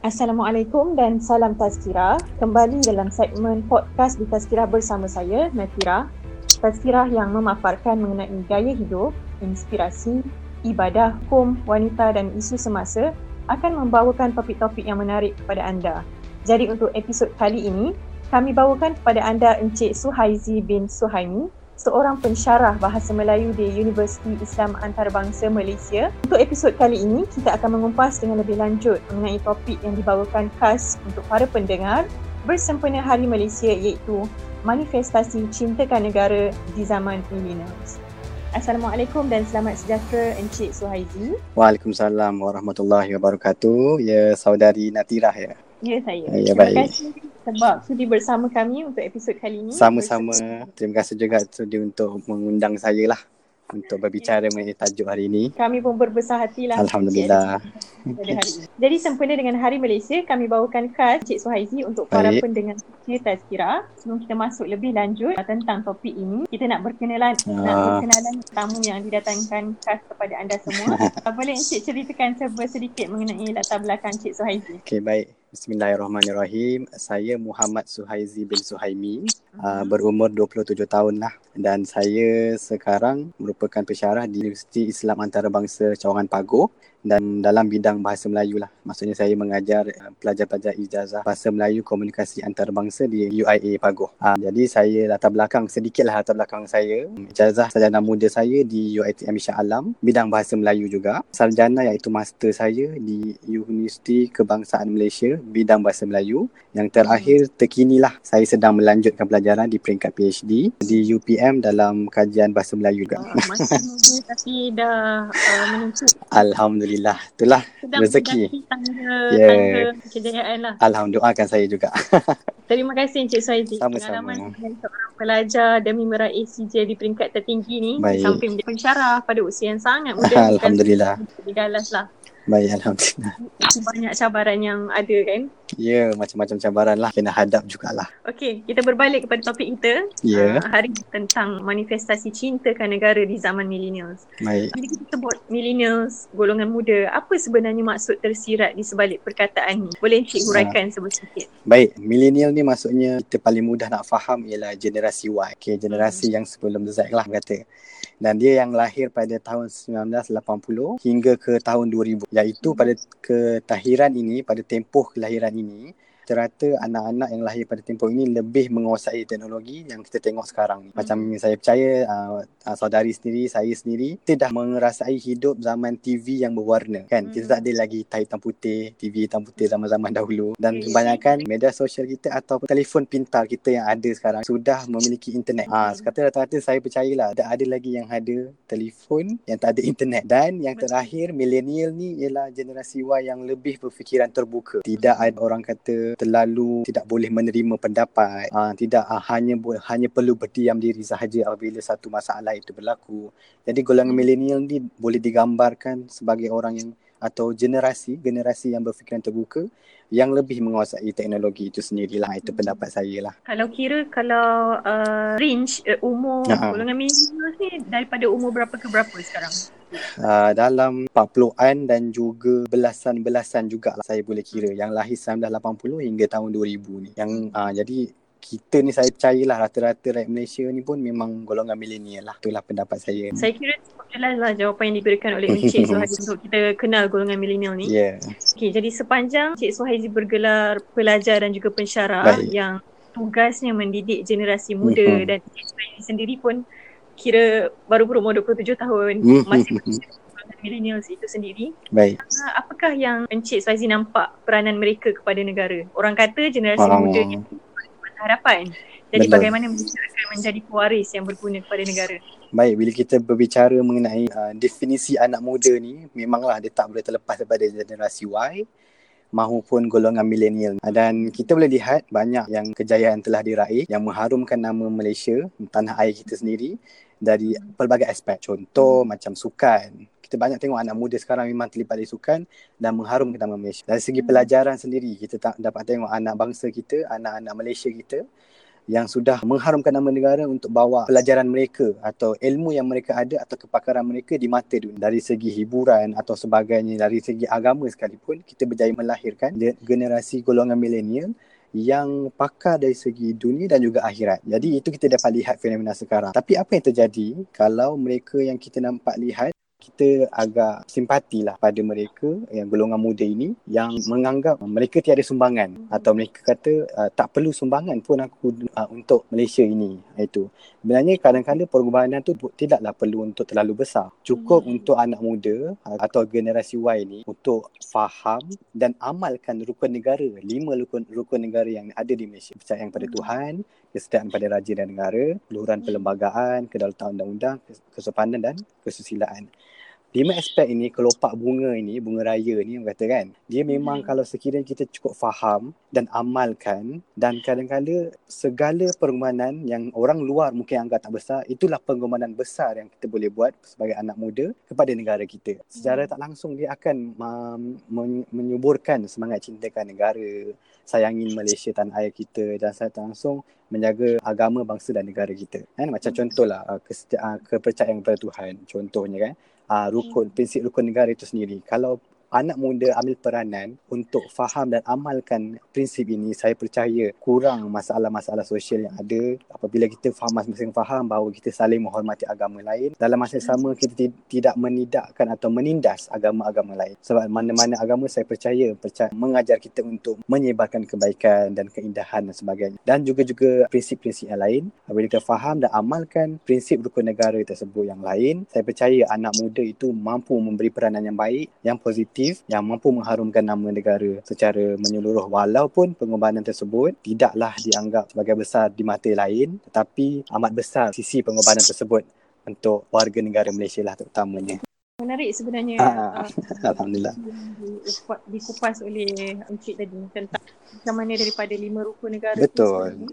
Assalamualaikum dan salam Tazkirah. Kembali dalam segmen podcast di Tazkirah bersama saya, Natira. Tazkirah yang memaparkan mengenai gaya hidup, inspirasi, ibadah, hukum, wanita dan isu semasa akan membawakan topik-topik yang menarik kepada anda. Jadi untuk episod kali ini, kami bawakan kepada anda Encik Suhaizi bin Suhaimi seorang pensyarah bahasa Melayu di Universiti Islam Antarabangsa Malaysia. Untuk episod kali ini, kita akan mengupas dengan lebih lanjut mengenai topik yang dibawakan khas untuk para pendengar bersempena Hari Malaysia iaitu manifestasi cintakan negara di zaman millennials. Assalamualaikum dan selamat sejahtera Encik Suhaizi. Waalaikumsalam warahmatullahi wabarakatuh. Ya saudari Natirah ya. Ya saya. Ya, Terima baik. kasih sebab sudi bersama kami untuk episod kali ini. Sama-sama. Terima kasih juga sudi untuk mengundang saya lah untuk berbicara mengenai tajuk hari ini. Kami pun berbesar hatilah. Alhamdulillah. pada hari ini. Jadi sempena dengan Hari Malaysia, kami bawakan khas Cik Suhaizi untuk para Baik. pendengar setia Tazkira. Sebelum kita masuk lebih lanjut uh, tentang topik ini, kita nak berkenalan nak Ah. berkenalan tamu yang didatangkan khas kepada anda semua. Uh, Boleh Encik ceritakan serba sedikit mengenai latar belakang Cik Suhaizi? Okey baik. Bismillahirrahmanirrahim. Saya Muhammad Suhaizi bin Suhaimi. Uh, berumur 27 tahun lah. Dan saya sekarang merupakan pensyarah di Universiti Islam Antarabangsa Cawangan Pagoh dan dalam bidang bahasa Melayu lah. Maksudnya saya mengajar uh, pelajar-pelajar ijazah bahasa Melayu komunikasi antarabangsa di UIA Pagoh. Uh, jadi saya latar belakang sedikitlah latar belakang saya. Ijazah sarjana muda saya di UiTM Shah Alam bidang bahasa Melayu juga. Sarjana iaitu master saya di Universiti Kebangsaan Malaysia bidang bahasa Melayu. Yang terakhir terkinilah saya sedang melanjutkan pelajaran di peringkat PhD di UPM dalam kajian bahasa Melayu juga. Uh, masih muda tapi dah uh, menuntut Alhamdulillah. Itulah sedang Rezeki. Ya. tangga kejayaan lah. Alhamdulillah doakan saya juga. Terima kasih Encik Suhaizi. Sama-sama. Pengalaman seorang pelajar demi meraih CJ di peringkat tertinggi ni Baik. sampai menjadi pensyarah pada usia yang sangat muda. Alhamdulillah. Lebih galas lah. Baik, Alhamdulillah. Banyak cabaran yang ada kan. Ya, macam-macam cabaran lah. Kena hadap jugalah. Okey, kita berbalik kepada topik kita. Ya, Uh, hari tentang manifestasi cintakan negara di zaman millennials. baik. Bila kita sebut millennials, golongan muda, apa sebenarnya maksud tersirat di sebalik perkataan ni? Boleh Encik huraikan sebut sedikit? Baik, millennial ni maksudnya kita paling mudah nak faham ialah generasi Y. Okay, generasi yang sebelum Z lah kata. Dan dia yang lahir pada tahun 1980 hingga ke tahun 2000. Iaitu pada ketahiran ini, pada tempoh kelahiran ini, rata anak-anak yang lahir pada tempoh ini lebih menguasai teknologi yang kita tengok sekarang ni. Macam saya percaya uh, uh, saudari sendiri, saya sendiri, kita dah merasai hidup zaman TV yang berwarna kan. Kita tak ada lagi hitam putih, TV hitam putih zaman-zaman dahulu dan Ya, ya. kebanyakan media sosial kita atau telefon pintar kita yang ada sekarang sudah memiliki internet. Ah, kata rata-rata saya percayalah tak ada lagi yang ada telefon yang tak ada internet dan yang Betul. terakhir millennial ni ialah generasi Y yang lebih berfikiran terbuka. Tidak ada orang kata terlalu tidak boleh menerima pendapat. Ah, tidak ah, hanya hanya perlu berdiam diri sahaja apabila satu masalah itu berlaku. Jadi golongan millennial ni boleh digambarkan sebagai orang yang atau generasi generasi yang berfikiran terbuka yang lebih menguasai teknologi itu sendirilah itu pendapat saya lah. Kalau kira kalau uh, range uh, umur golongan millennials ni daripada umur berapa ke berapa sekarang? Uh, dalam 40-an dan juga belasan-belasan jugalah saya boleh kira yang lahir 1980 hingga tahun 2000 ni. Yang uh, jadi kita ni saya percayalah rata-rata rakyat Malaysia ni pun memang golongan milenial lah. Itulah pendapat saya. Saya kira jelas lah jawapan yang diberikan oleh Encik Suhaizi untuk kita kenal golongan milenial ni. Yeah. Okey, jadi sepanjang Encik Suhaizi bergelar pelajar dan juga pensyarah Baik. yang tugasnya mendidik generasi muda Mhm. dan Encik Suhaizi sendiri pun kira baru berumur 27 tahun Mhm. masih golongan millennials itu sendiri. Baik. Ah, Apakah yang Encik Suhaizi nampak peranan mereka kepada negara? Orang kata generasi Orang muda ni harapan. Jadi Betul. bagaimana akan menjadi pewaris yang berguna kepada negara? Baik, bila kita berbicara mengenai uh, definisi anak muda ni, memanglah dia tak boleh terlepas daripada generasi Y maupun golongan milenial. Dan kita boleh lihat banyak yang kejayaan telah diraih yang mengharumkan nama Malaysia, tanah air kita sendiri dari pelbagai aspek. Contoh macam sukan. Kita banyak tengok anak muda sekarang memang terlibat di sukan dan mengharumkan nama Malaysia. Dari segi pelajaran sendiri, kita tak dapat tengok anak bangsa kita, anak-anak Malaysia kita yang sudah mengharumkan nama negara untuk bawa pelajaran mereka atau ilmu yang mereka ada atau kepakaran mereka di mata dunia dari segi hiburan atau sebagainya dari segi agama sekalipun kita berjaya melahirkan generasi golongan milenial yang pakar dari segi dunia dan juga akhirat. Jadi itu kita dapat lihat fenomena sekarang. Tapi apa yang terjadi kalau mereka yang kita nampak lihat kita agak simpatilah pada mereka yang golongan muda ini yang menganggap mereka tiada sumbangan. Atau mereka kata uh, tak perlu sumbangan pun aku uh, untuk Malaysia ini. Itu. Sebenarnya kadang-kadang perubahan tu tidaklah perlu untuk terlalu besar. Cukup hmm. untuk anak muda uh, atau generasi Y ini untuk faham dan amalkan rukun negara lima rukun rukun negara yang ada di Malaysia. Percaya pada hmm. Tuhan kesetiaan pada raja dan negara luhuran perlembagaan kedaulatan undang-undang kesopanan dan kesusilaan lima aspek ini kelopak bunga ini bunga raya ni yang kata kan dia memang hmm. kalau sekiranya kita cukup faham dan amalkan dan kadang-kadang segala pergumulan yang orang luar mungkin anggap tak besar itulah pergumulan besar yang kita boleh buat sebagai anak muda kepada negara kita secara hmm. tak langsung dia akan um, menyuburkan semangat cintakan negara sayangin Malaysia tanah air kita dan saya tak langsung menjaga agama bangsa dan negara kita kan macam hmm. contohlah uh, kesetiaan kepercayaan kepada Tuhan contohnya kan uh, rukun prinsip rukun negara itu sendiri. Kalau anak muda ambil peranan untuk faham dan amalkan prinsip ini saya percaya kurang masalah-masalah sosial yang ada. Apabila kita faham masing-masing faham bahawa kita saling menghormati agama lain dalam masa yang sama kita tidak menidakkan atau menindas agama-agama lain. Sebab mana-mana agama saya percaya percaya mengajar kita untuk menyebarkan kebaikan dan keindahan dan sebagainya. Dan juga-juga prinsip-prinsip yang lain. Apabila kita faham dan amalkan prinsip rukun negara tersebut yang lain saya percaya anak muda itu mampu memberi peranan yang baik yang positif aktif yang mampu mengharumkan nama negara secara menyeluruh walaupun pengorbanan tersebut tidaklah dianggap sebagai besar di mata lain tetapi amat besar sisi pengorbanan tersebut untuk warga negara Malaysia lah terutamanya. Menarik sebenarnya ah, uh, Alhamdulillah dikupas oleh Encik tadi tentang macam mana daripada lima rukun negara Betul.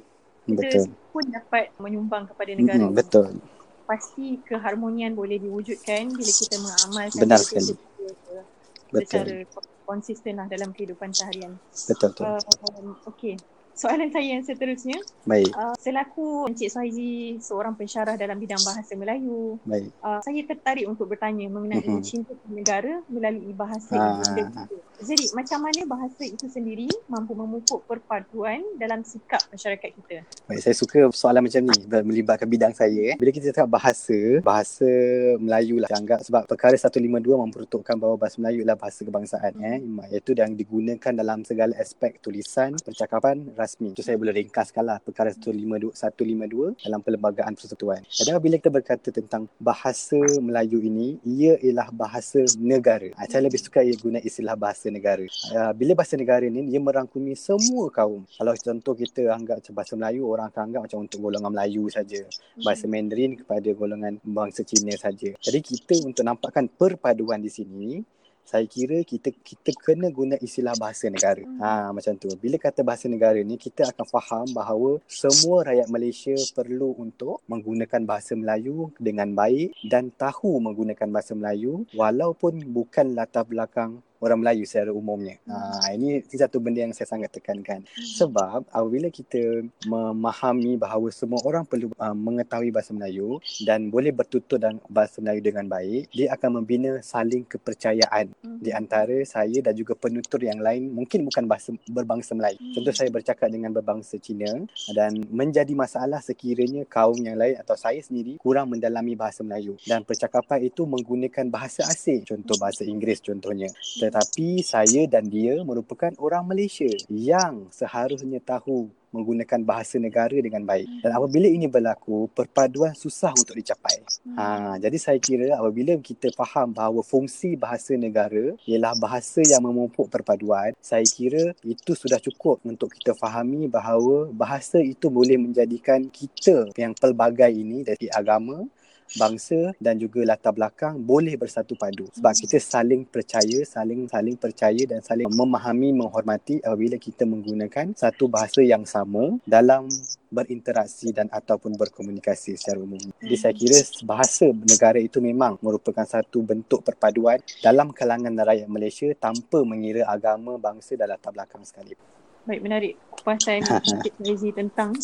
Kita Betul. pun dapat menyumbang kepada negara. Hmm, betul. Pasti keharmonian boleh diwujudkan bila kita mengamalkan Benar sekali. Kita secara konsisten lah dalam kehidupan seharian. Betul betul. Uh, okay soalan saya yang seterusnya. Baik. Uh, selaku Encik Suhaizi seorang pensyarah dalam bidang bahasa Melayu. Baik. Uh, saya tertarik untuk bertanya mengenai mm-hmm. cinta negara melalui bahasa ah. Inggeris. Jadi macam mana bahasa itu sendiri mampu memupuk perpaduan dalam sikap masyarakat kita? Baik, saya suka soalan macam ni melibatkan bidang saya. Eh. Bila kita cakap bahasa, bahasa Melayu lah. Anggap sebab perkara 152 memperuntukkan bahawa bahasa Melayu adalah bahasa kebangsaan. Eh. Iaitu yang digunakan dalam segala aspek tulisan, percakapan, rasmi. Itu saya boleh ringkaskan lah perkara 152, 152 dalam perlembagaan persekutuan. Dan bila kita berkata tentang bahasa Melayu ini, ia ialah bahasa negara. Ha, saya lebih suka ia guna istilah bahasa negara. Ha, bila bahasa negara ini, ia merangkumi semua kaum. Kalau contoh kita anggap macam bahasa Melayu, orang akan anggap macam untuk golongan Melayu saja. Bahasa Mandarin kepada golongan bangsa Cina saja. Jadi kita untuk nampakkan perpaduan di sini, saya kira kita kita kena guna istilah bahasa negara. Hmm. Ha macam tu. Bila kata bahasa negara ni kita akan faham bahawa semua rakyat Malaysia perlu untuk menggunakan bahasa Melayu dengan baik dan tahu menggunakan bahasa Melayu walaupun bukan latar belakang orang Melayu secara umumnya. Ha, ini satu benda yang saya sangat tekankan. Hmm. Sebab apabila kita memahami bahawa semua orang perlu uh, mengetahui bahasa Melayu dan boleh bertutur dan bahasa Melayu dengan baik, dia akan membina saling kepercayaan hmm. di antara saya dan juga penutur yang lain mungkin bukan bahasa berbangsa Melayu. Contoh saya bercakap dengan berbangsa Cina dan menjadi masalah sekiranya kaum yang lain atau saya sendiri kurang mendalami bahasa Melayu dan percakapan itu menggunakan bahasa asing, contoh bahasa Inggeris contohnya tetapi saya dan dia merupakan orang Malaysia yang seharusnya tahu menggunakan bahasa negara dengan baik. Dan apabila ini berlaku, perpaduan susah untuk dicapai. Ha, jadi saya kira apabila kita faham bahawa fungsi bahasa negara ialah bahasa yang memupuk perpaduan, saya kira itu sudah cukup untuk kita fahami bahawa bahasa itu boleh menjadikan kita yang pelbagai ini dari agama, bangsa dan juga latar belakang boleh bersatu padu sebab kita saling percaya saling saling percaya dan saling memahami menghormati apabila kita menggunakan satu bahasa yang sama dalam berinteraksi dan ataupun berkomunikasi secara umum. Jadi saya kira bahasa negara itu memang merupakan satu bentuk perpaduan dalam kalangan rakyat Malaysia tanpa mengira agama, bangsa dan latar belakang sekalipun. Baik menarik kupasan Encik Mezi tentang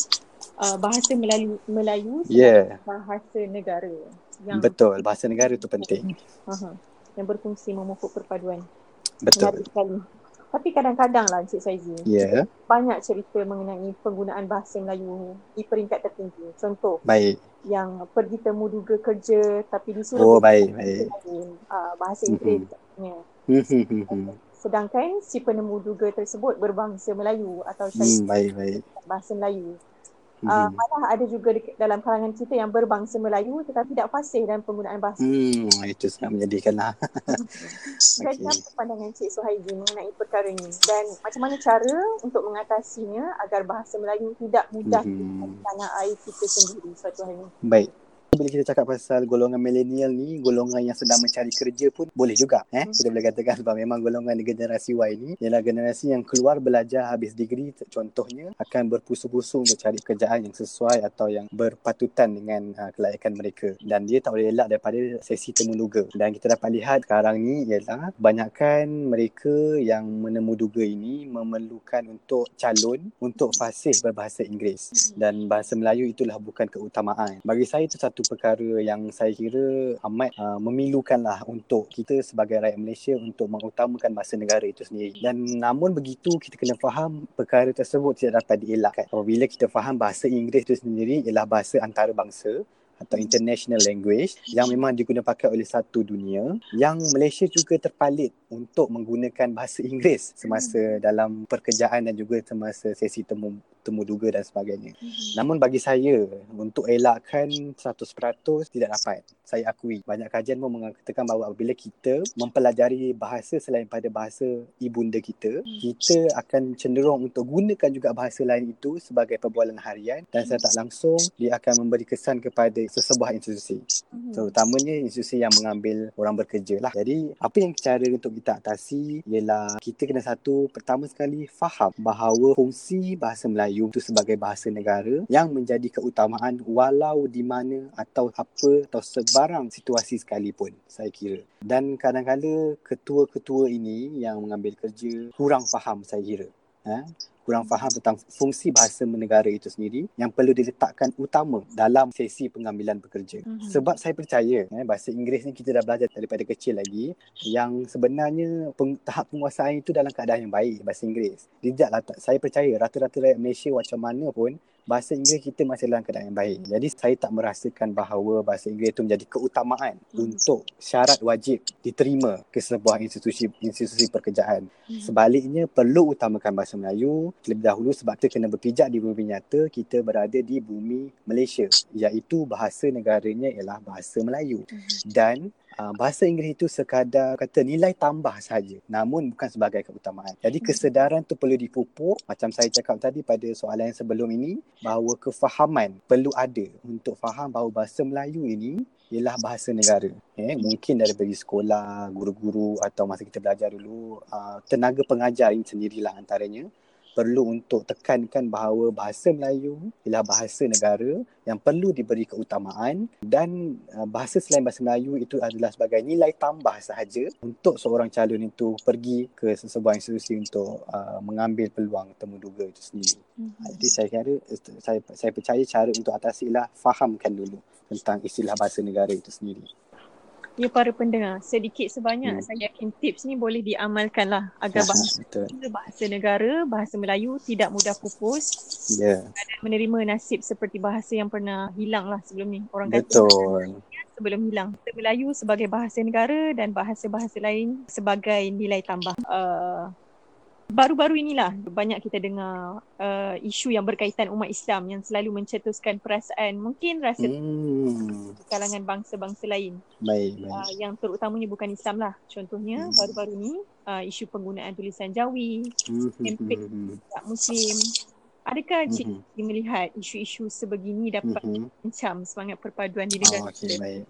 uh, bahasa Melayu Melayu Yeah. bahasa negara yang Betul, bahasa negara tu penting. uh yang berfungsi memupuk perpaduan. Betul. Menarik sekali. Tapi kadang-kadang lah Encik Saizi, Ya, banyak cerita mengenai penggunaan bahasa Melayu di peringkat tertinggi. Contoh, baik. yang pergi temu duga kerja tapi disuruh Oh, baik, baik. uh, bahasa Mhm. Inggeris katanya. Hmm, hmm, hmm, hmm. Sedangkan si penemu duga tersebut berbangsa Melayu atau Hmm, baik, baik. bahasa Melayu. Uh, malah ada juga dalam kalangan kita yang berbangsa Melayu tetapi tak fasih dalam penggunaan bahasa. Hmm, itu sangat menyedihkan lah. Jadi Okey. apa pandangan Cik Suhaidi mengenai perkara ini dan macam mana cara untuk mengatasinya agar bahasa Melayu tidak mudah Hmm. di tanah air kita sendiri suatu hari ini. Baik. Bila kita cakap pasal golongan milenial ni, golongan yang sedang mencari kerja pun boleh juga. Eh? Kita boleh katakan sebab memang golongan generasi Y ni ialah generasi yang keluar belajar habis degree contohnya akan berpusu-pusu untuk cari kerjaan yang sesuai atau yang berpatutan dengan uh, kelayakan mereka. Dan dia tak boleh elak daripada sesi temu duga. Dan kita dapat lihat sekarang ni ialah kebanyakan mereka yang menemu duga ini memerlukan untuk calon untuk fasih berbahasa Inggeris dan bahasa Melayu itulah bukan keutamaan. Bagi saya itu satu perkara yang saya kira amat uh, memilukanlah untuk kita sebagai rakyat Malaysia untuk mengutamakan bahasa negara itu sendiri. Dan namun begitu kita kena faham perkara tersebut tidak dapat dielakkan. Apabila kita faham bahasa Inggeris itu sendiri ialah bahasa antarabangsa atau international language yang memang digunakan pakai oleh satu dunia yang Malaysia juga terpalit untuk menggunakan bahasa Inggeris semasa dalam pekerjaan dan juga semasa sesi temu temu duga dan sebagainya. Namun bagi saya untuk elakkan 100% tidak dapat. Saya akui banyak kajian pun mengatakan bahawa apabila kita mempelajari bahasa selain pada bahasa ibunda kita, kita akan cenderung untuk gunakan juga bahasa lain itu sebagai perbualan harian dan secara tak langsung dia akan memberi kesan kepada sesebuah institusi. Mhm. Terutamanya institusi yang mengambil orang bekerja lah. Jadi apa yang cara untuk kita atasi ialah kita kena satu pertama sekali faham bahawa fungsi bahasa Melayu itu sebagai bahasa negara yang menjadi keutamaan walau di mana atau apa atau sebarang situasi sekalipun saya kira. Dan kadang-kadang ketua-ketua ini yang mengambil kerja kurang faham saya kira. Ha? Kurang faham tentang fungsi bahasa negara itu sendiri yang perlu diletakkan utama dalam sesi pengambilan pekerja. Mhm. Sebab saya percaya eh, bahasa Inggeris ni kita dah belajar daripada kecil lagi yang sebenarnya peng, tahap penguasaan itu dalam keadaan yang baik bahasa Inggeris. Tidaklah tak, saya percaya rata-rata rakyat Malaysia macam mana pun bahasa Inggeris kita masih dalam keadaan yang baik. Jadi saya tak merasakan bahawa bahasa Inggeris itu menjadi keutamaan Hmm. untuk syarat wajib diterima ke sebuah institusi institusi pekerjaan. Hmm. Sebaliknya perlu utamakan bahasa Melayu terlebih dahulu sebab kita kena berpijak di bumi nyata kita berada di bumi Malaysia iaitu bahasa negaranya ialah bahasa Melayu dan uh, bahasa Inggeris itu sekadar kata nilai tambah saja namun bukan sebagai keutamaan. Jadi kesedaran tu perlu dipupuk macam saya cakap tadi pada soalan yang sebelum ini bahawa kefahaman perlu ada untuk faham bahawa bahasa Melayu ini ialah bahasa negara. Eh, mungkin dari bagi sekolah, guru-guru atau masa kita belajar dulu, uh, tenaga pengajar ini sendirilah antaranya perlu untuk tekankan bahawa bahasa Melayu ialah bahasa negara yang perlu diberi keutamaan dan uh, bahasa selain bahasa Melayu itu adalah sebagai nilai tambah sahaja untuk seorang calon itu pergi ke sesebuah institusi untuk uh, mengambil peluang temu duga itu sendiri. Mhm. Jadi saya kira saya saya percaya cara untuk atasi ialah fahamkan dulu tentang istilah bahasa negara itu sendiri. Ya para pendengar, sedikit sebanyak Hmm. saya yakin tips ni boleh diamalkan lah agar bahasa, Betul. bahasa negara, bahasa Melayu tidak mudah pupus Ya, dan menerima nasib seperti bahasa yang pernah hilang lah sebelum ni. Orang kata betul. sebelum hilang. Bahasa Melayu sebagai bahasa negara dan bahasa-bahasa lain sebagai nilai tambah. Uh, baru-baru inilah banyak kita dengar uh, isu yang berkaitan umat Islam yang selalu mencetuskan perasaan mungkin rasa Hmm, kalangan bangsa-bangsa lain baik, baik. uh, yang terutamanya bukan Islam lah. Contohnya Hmm. baru-baru ni uh, isu penggunaan tulisan Jawi, Hmm, hmm, campaign. hmm, tak Muslim. Adakah Cik hmm, melihat isu-isu sebegini dapat hmm. mengancam semangat perpaduan di Oh, negara okey, kita? baik.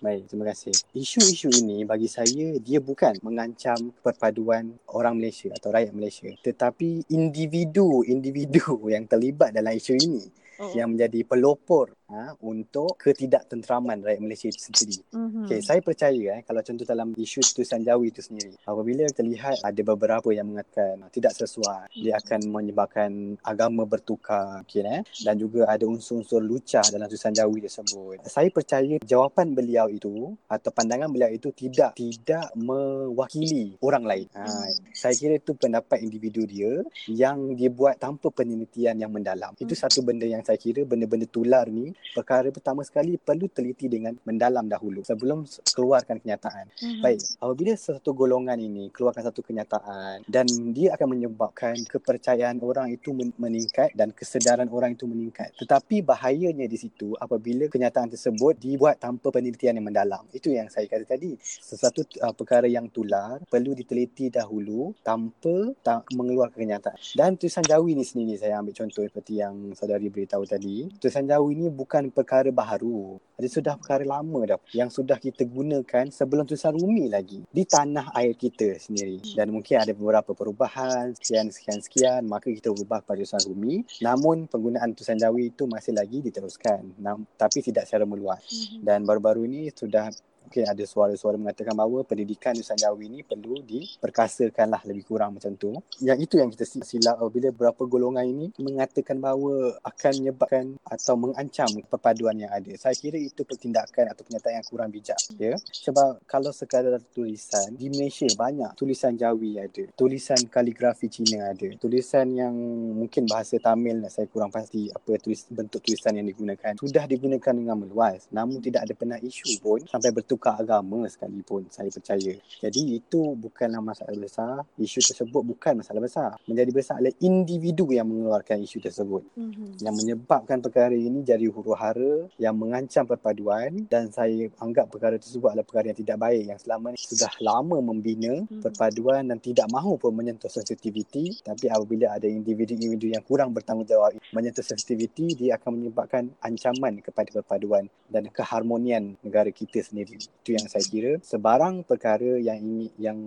Baik, terima kasih. Isu-isu ini bagi saya dia bukan mengancam perpaduan orang Malaysia atau rakyat Malaysia, tetapi individu-individu yang terlibat dalam isu ini Oh. yang menjadi pelopor ha, untuk ketidaktenteraman rakyat Malaysia itu sendiri. Mm-hmm. Okay, saya percaya eh, kalau contoh dalam isu tulisan Jawi itu sendiri, apabila terlihat ada beberapa yang mengatakan tidak sesuai, dia akan menyebabkan agama bertukar okay, eh? dan juga ada unsur-unsur lucah dalam tulisan Jawi tersebut. Saya percaya jawapan beliau itu atau pandangan beliau itu tidak tidak mewakili orang lain. Ha, saya kira itu pendapat individu dia yang dia buat tanpa penelitian yang mendalam. Itu satu benda yang saya kira benda-benda tular ni perkara pertama sekali perlu teliti dengan mendalam dahulu sebelum keluarkan kenyataan. Mm-hmm. Baik, apabila satu golongan ini keluarkan satu kenyataan dan dia akan menyebabkan kepercayaan orang itu meningkat dan kesedaran orang itu meningkat. Tetapi bahayanya di situ apabila kenyataan tersebut dibuat tanpa penelitian yang mendalam. Itu yang saya kata tadi. Sesuatu uh, perkara yang tular perlu diteliti dahulu tanpa tak mengeluarkan kenyataan. Dan tulisan Jawi ni sendiri saya ambil contoh seperti yang saudari beritahu tadi. Tulisan Jawi ni bukan perkara baharu. Dia sudah perkara lama dah yang sudah kita gunakan sebelum tulisan Rumi lagi di tanah air kita sendiri. Dan mungkin ada beberapa perubahan sekian sekian sekian maka kita ubah pada tulisan Rumi. Namun penggunaan tulisan Jawi itu masih lagi diteruskan. Nam- tapi tidak secara meluas. Mhm. Dan baru-baru ini sudah mungkin ada suara-suara mengatakan bahawa pendidikan Nusa Jawi ini perlu diperkasakanlah lebih kurang macam tu. Yang itu yang kita silap bila beberapa golongan ini mengatakan bahawa akan menyebabkan atau mengancam perpaduan yang ada. Saya kira itu pertindakan atau kenyataan yang kurang bijak. Ya? Sebab kalau sekadar tulisan, di Malaysia banyak tulisan Jawi ada. Tulisan kaligrafi Cina ada. Tulisan yang mungkin bahasa Tamil saya kurang pasti apa tulis, bentuk tulisan yang digunakan. Sudah digunakan dengan meluas. Namun tidak ada pernah isu pun sampai tukar agama sekalipun saya percaya. Jadi itu bukanlah masalah besar. Isu tersebut bukan masalah besar. Menjadi besar adalah individu yang mengeluarkan isu tersebut. Mm-hmm. Yang menyebabkan perkara ini jadi huru hara yang mengancam perpaduan dan saya anggap perkara tersebut adalah perkara yang tidak baik yang selama ini sudah lama membina mm-hmm. perpaduan dan tidak mahu pun menyentuh sensitiviti tapi apabila ada individu-individu yang kurang bertanggungjawab menyentuh sensitiviti dia akan menyebabkan ancaman kepada perpaduan dan keharmonian negara kita sendiri itu yang saya kira. Sebarang perkara yang ini yang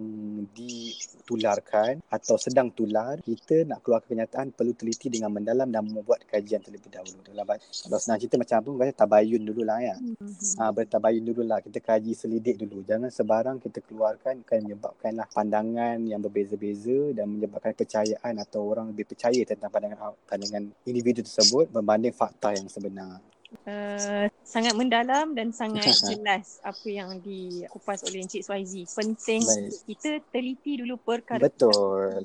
ditularkan atau sedang tular kita nak keluar kenyataan perlu teliti dengan mendalam dan membuat kajian terlebih dahulu. Dalam kalau senang cerita macam apa kata tabayun dululah ya. Mm-hmm. ha, bertabayun dululah. Kita kaji selidik dulu. Jangan sebarang kita keluarkan akan menyebabkanlah pandangan yang berbeza-beza dan menyebabkan kepercayaan atau orang lebih percaya tentang pandangan pandangan individu tersebut berbanding fakta yang sebenar Uh, sangat mendalam dan sangat jelas apa yang dikupas oleh Encik Suaizi. Penting Baik. kita teliti dulu perkara Betul.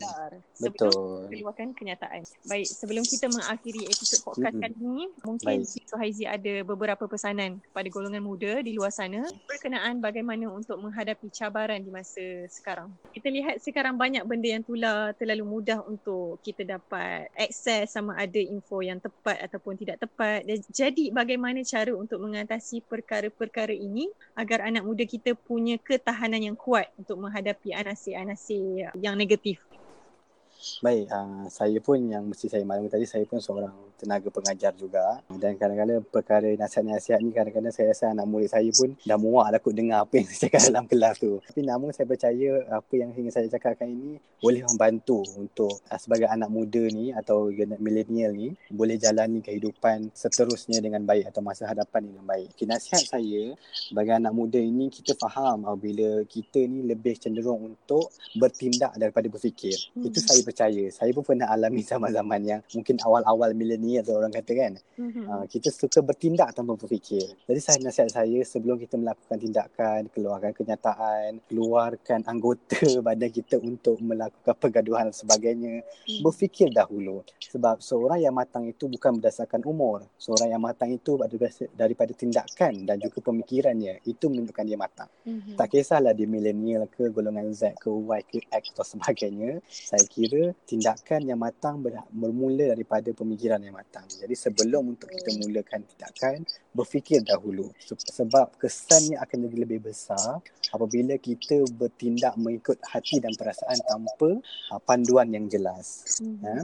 sebelum Betul. keluarkan kenyataan. Baik, sebelum kita mengakhiri episod podcast mm-hmm. kali ini, mungkin Encik Suaizi ada beberapa pesanan kepada golongan muda di luar sana berkenaan bagaimana untuk menghadapi cabaran di masa sekarang. Kita lihat sekarang banyak benda yang tular terlalu mudah untuk kita dapat akses sama ada info yang tepat ataupun tidak tepat. Jadi bagaimana cara untuk mengatasi perkara-perkara ini agar anak muda kita punya ketahanan yang kuat untuk menghadapi anasir-anasir yang negatif. Baik, uh, saya pun yang mesti saya maklum tadi, saya pun seorang tenaga pengajar juga. Dan kadang-kadang perkara nasihat-nasihat ni kadang-kadang saya rasa anak murid saya pun dah muak lah kot dengar apa yang saya cakap dalam kelas tu. Tapi namun saya percaya apa yang ingin saya cakapkan ini boleh membantu untuk uh, sebagai anak muda ni atau milenial ni boleh jalani kehidupan seterusnya dengan baik atau masa hadapan dengan baik. Okay, nasihat saya bagi anak muda ini kita faham apabila kita ni lebih cenderung untuk bertindak daripada berfikir. Hmm. Itu saya percaya. Saya pun pernah alami zaman-zaman yang mungkin awal-awal milenial atau orang kata kan. Mm-hmm. uh, kita suka bertindak tanpa berfikir. Jadi saya nasihat saya sebelum kita melakukan tindakan keluarkan kenyataan keluarkan anggota badan kita untuk melakukan pergaduhan dan sebagainya mm. berfikir dahulu. Sebab seorang yang matang itu bukan berdasarkan umur. Seorang yang matang itu daripada tindakan dan juga pemikirannya itu menunjukkan dia matang. Mm-hmm. tak kisahlah dia milenial ke golongan Z ke Y ke X atau sebagainya. Saya kira kira tindakan yang matang ber, bermula daripada pemikiran yang matang. Jadi sebelum untuk kita mulakan tindakan, berfikir dahulu. Sebab kesannya akan jadi lebih besar apabila kita bertindak mengikut hati dan perasaan tanpa uh, panduan yang jelas. Hmm. Ha?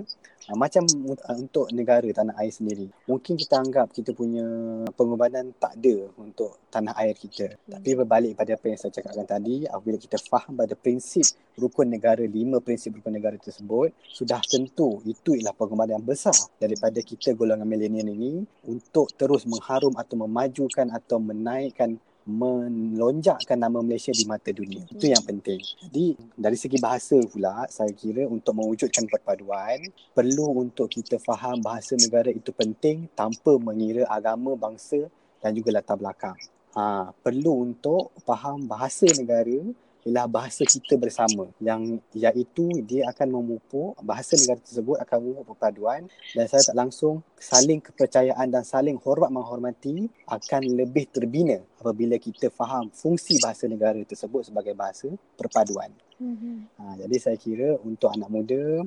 Uh, macam uh, untuk negara tanah air sendiri. Mungkin kita anggap kita punya pengorbanan tak ada untuk tanah air kita. Hmm. Tapi berbalik pada apa yang saya cakapkan tadi, apabila kita faham pada prinsip rukun negara, lima prinsip rukun negara tersebut, sudah tentu itu ialah pengorbanan yang besar daripada kita golongan milenial ini untuk terus mengharum atau memajukan atau menaikkan melonjakkan nama Malaysia di mata dunia. Itu yang penting. Jadi dari segi bahasa pula saya kira untuk mewujudkan perpaduan perlu untuk kita faham bahasa negara itu penting tanpa mengira agama, bangsa dan juga latar belakang. Ha, perlu untuk faham bahasa negara ialah bahasa kita bersama yang iaitu dia akan memupuk bahasa negara tersebut akan memupuk perpaduan dan saya tak langsung saling kepercayaan dan saling hormat menghormati akan lebih terbina apabila kita faham fungsi bahasa negara tersebut sebagai bahasa perpaduan. Mm-hmm. Ha, jadi saya kira untuk anak muda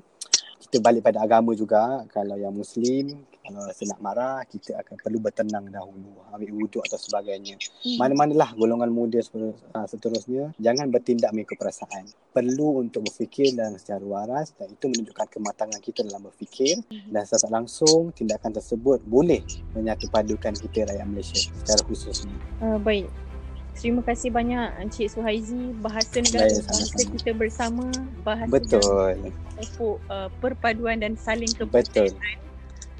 kita balik pada agama juga kalau yang muslim kalau rasa nak marah kita akan perlu bertenang dahulu ambil wuduk atau sebagainya hmm. mana-manalah golongan muda ah, seterusnya jangan bertindak mengikut perasaan perlu untuk berfikir dan secara waras dan itu menunjukkan kematangan kita dalam berfikir hmm. dan secara langsung tindakan tersebut boleh menyatupadukan kita rakyat Malaysia secara khusus uh, baik Terima kasih banyak Encik Suhaizi bahasa negara Baik, bahasa kita bersama bahasa Betul. uh, perpaduan dan saling kepercayaan. Betul.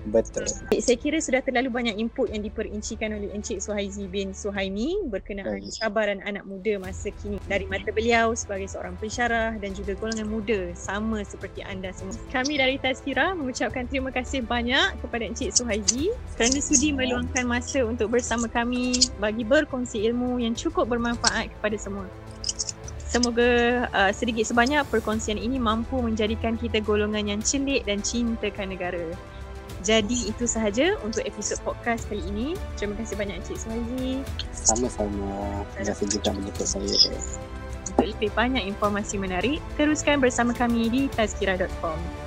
Betul. Saya kira sudah terlalu banyak input yang diperincikan oleh Encik Suhaizi bin Suhaimi berkenaan Baik. cabaran anak muda masa kini. Dari mata beliau sebagai seorang pensyarah dan juga golongan muda sama seperti anda semua. Kami dari Tazkira mengucapkan terima kasih banyak kepada Encik Suhaizi kerana sudi meluangkan masa untuk bersama kami bagi berkongsi ilmu yang cukup bermanfaat kepada semua. Semoga uh, sedikit sebanyak perkongsian ini mampu menjadikan kita golongan yang celik dan cintakan negara. Jadi itu sahaja untuk episod podcast kali ini. Terima kasih banyak Encik Suhaili. Sama-sama. Terima kasih juga menjemput saya. Untuk lebih banyak informasi menarik, teruskan bersama kami di tazkira.com.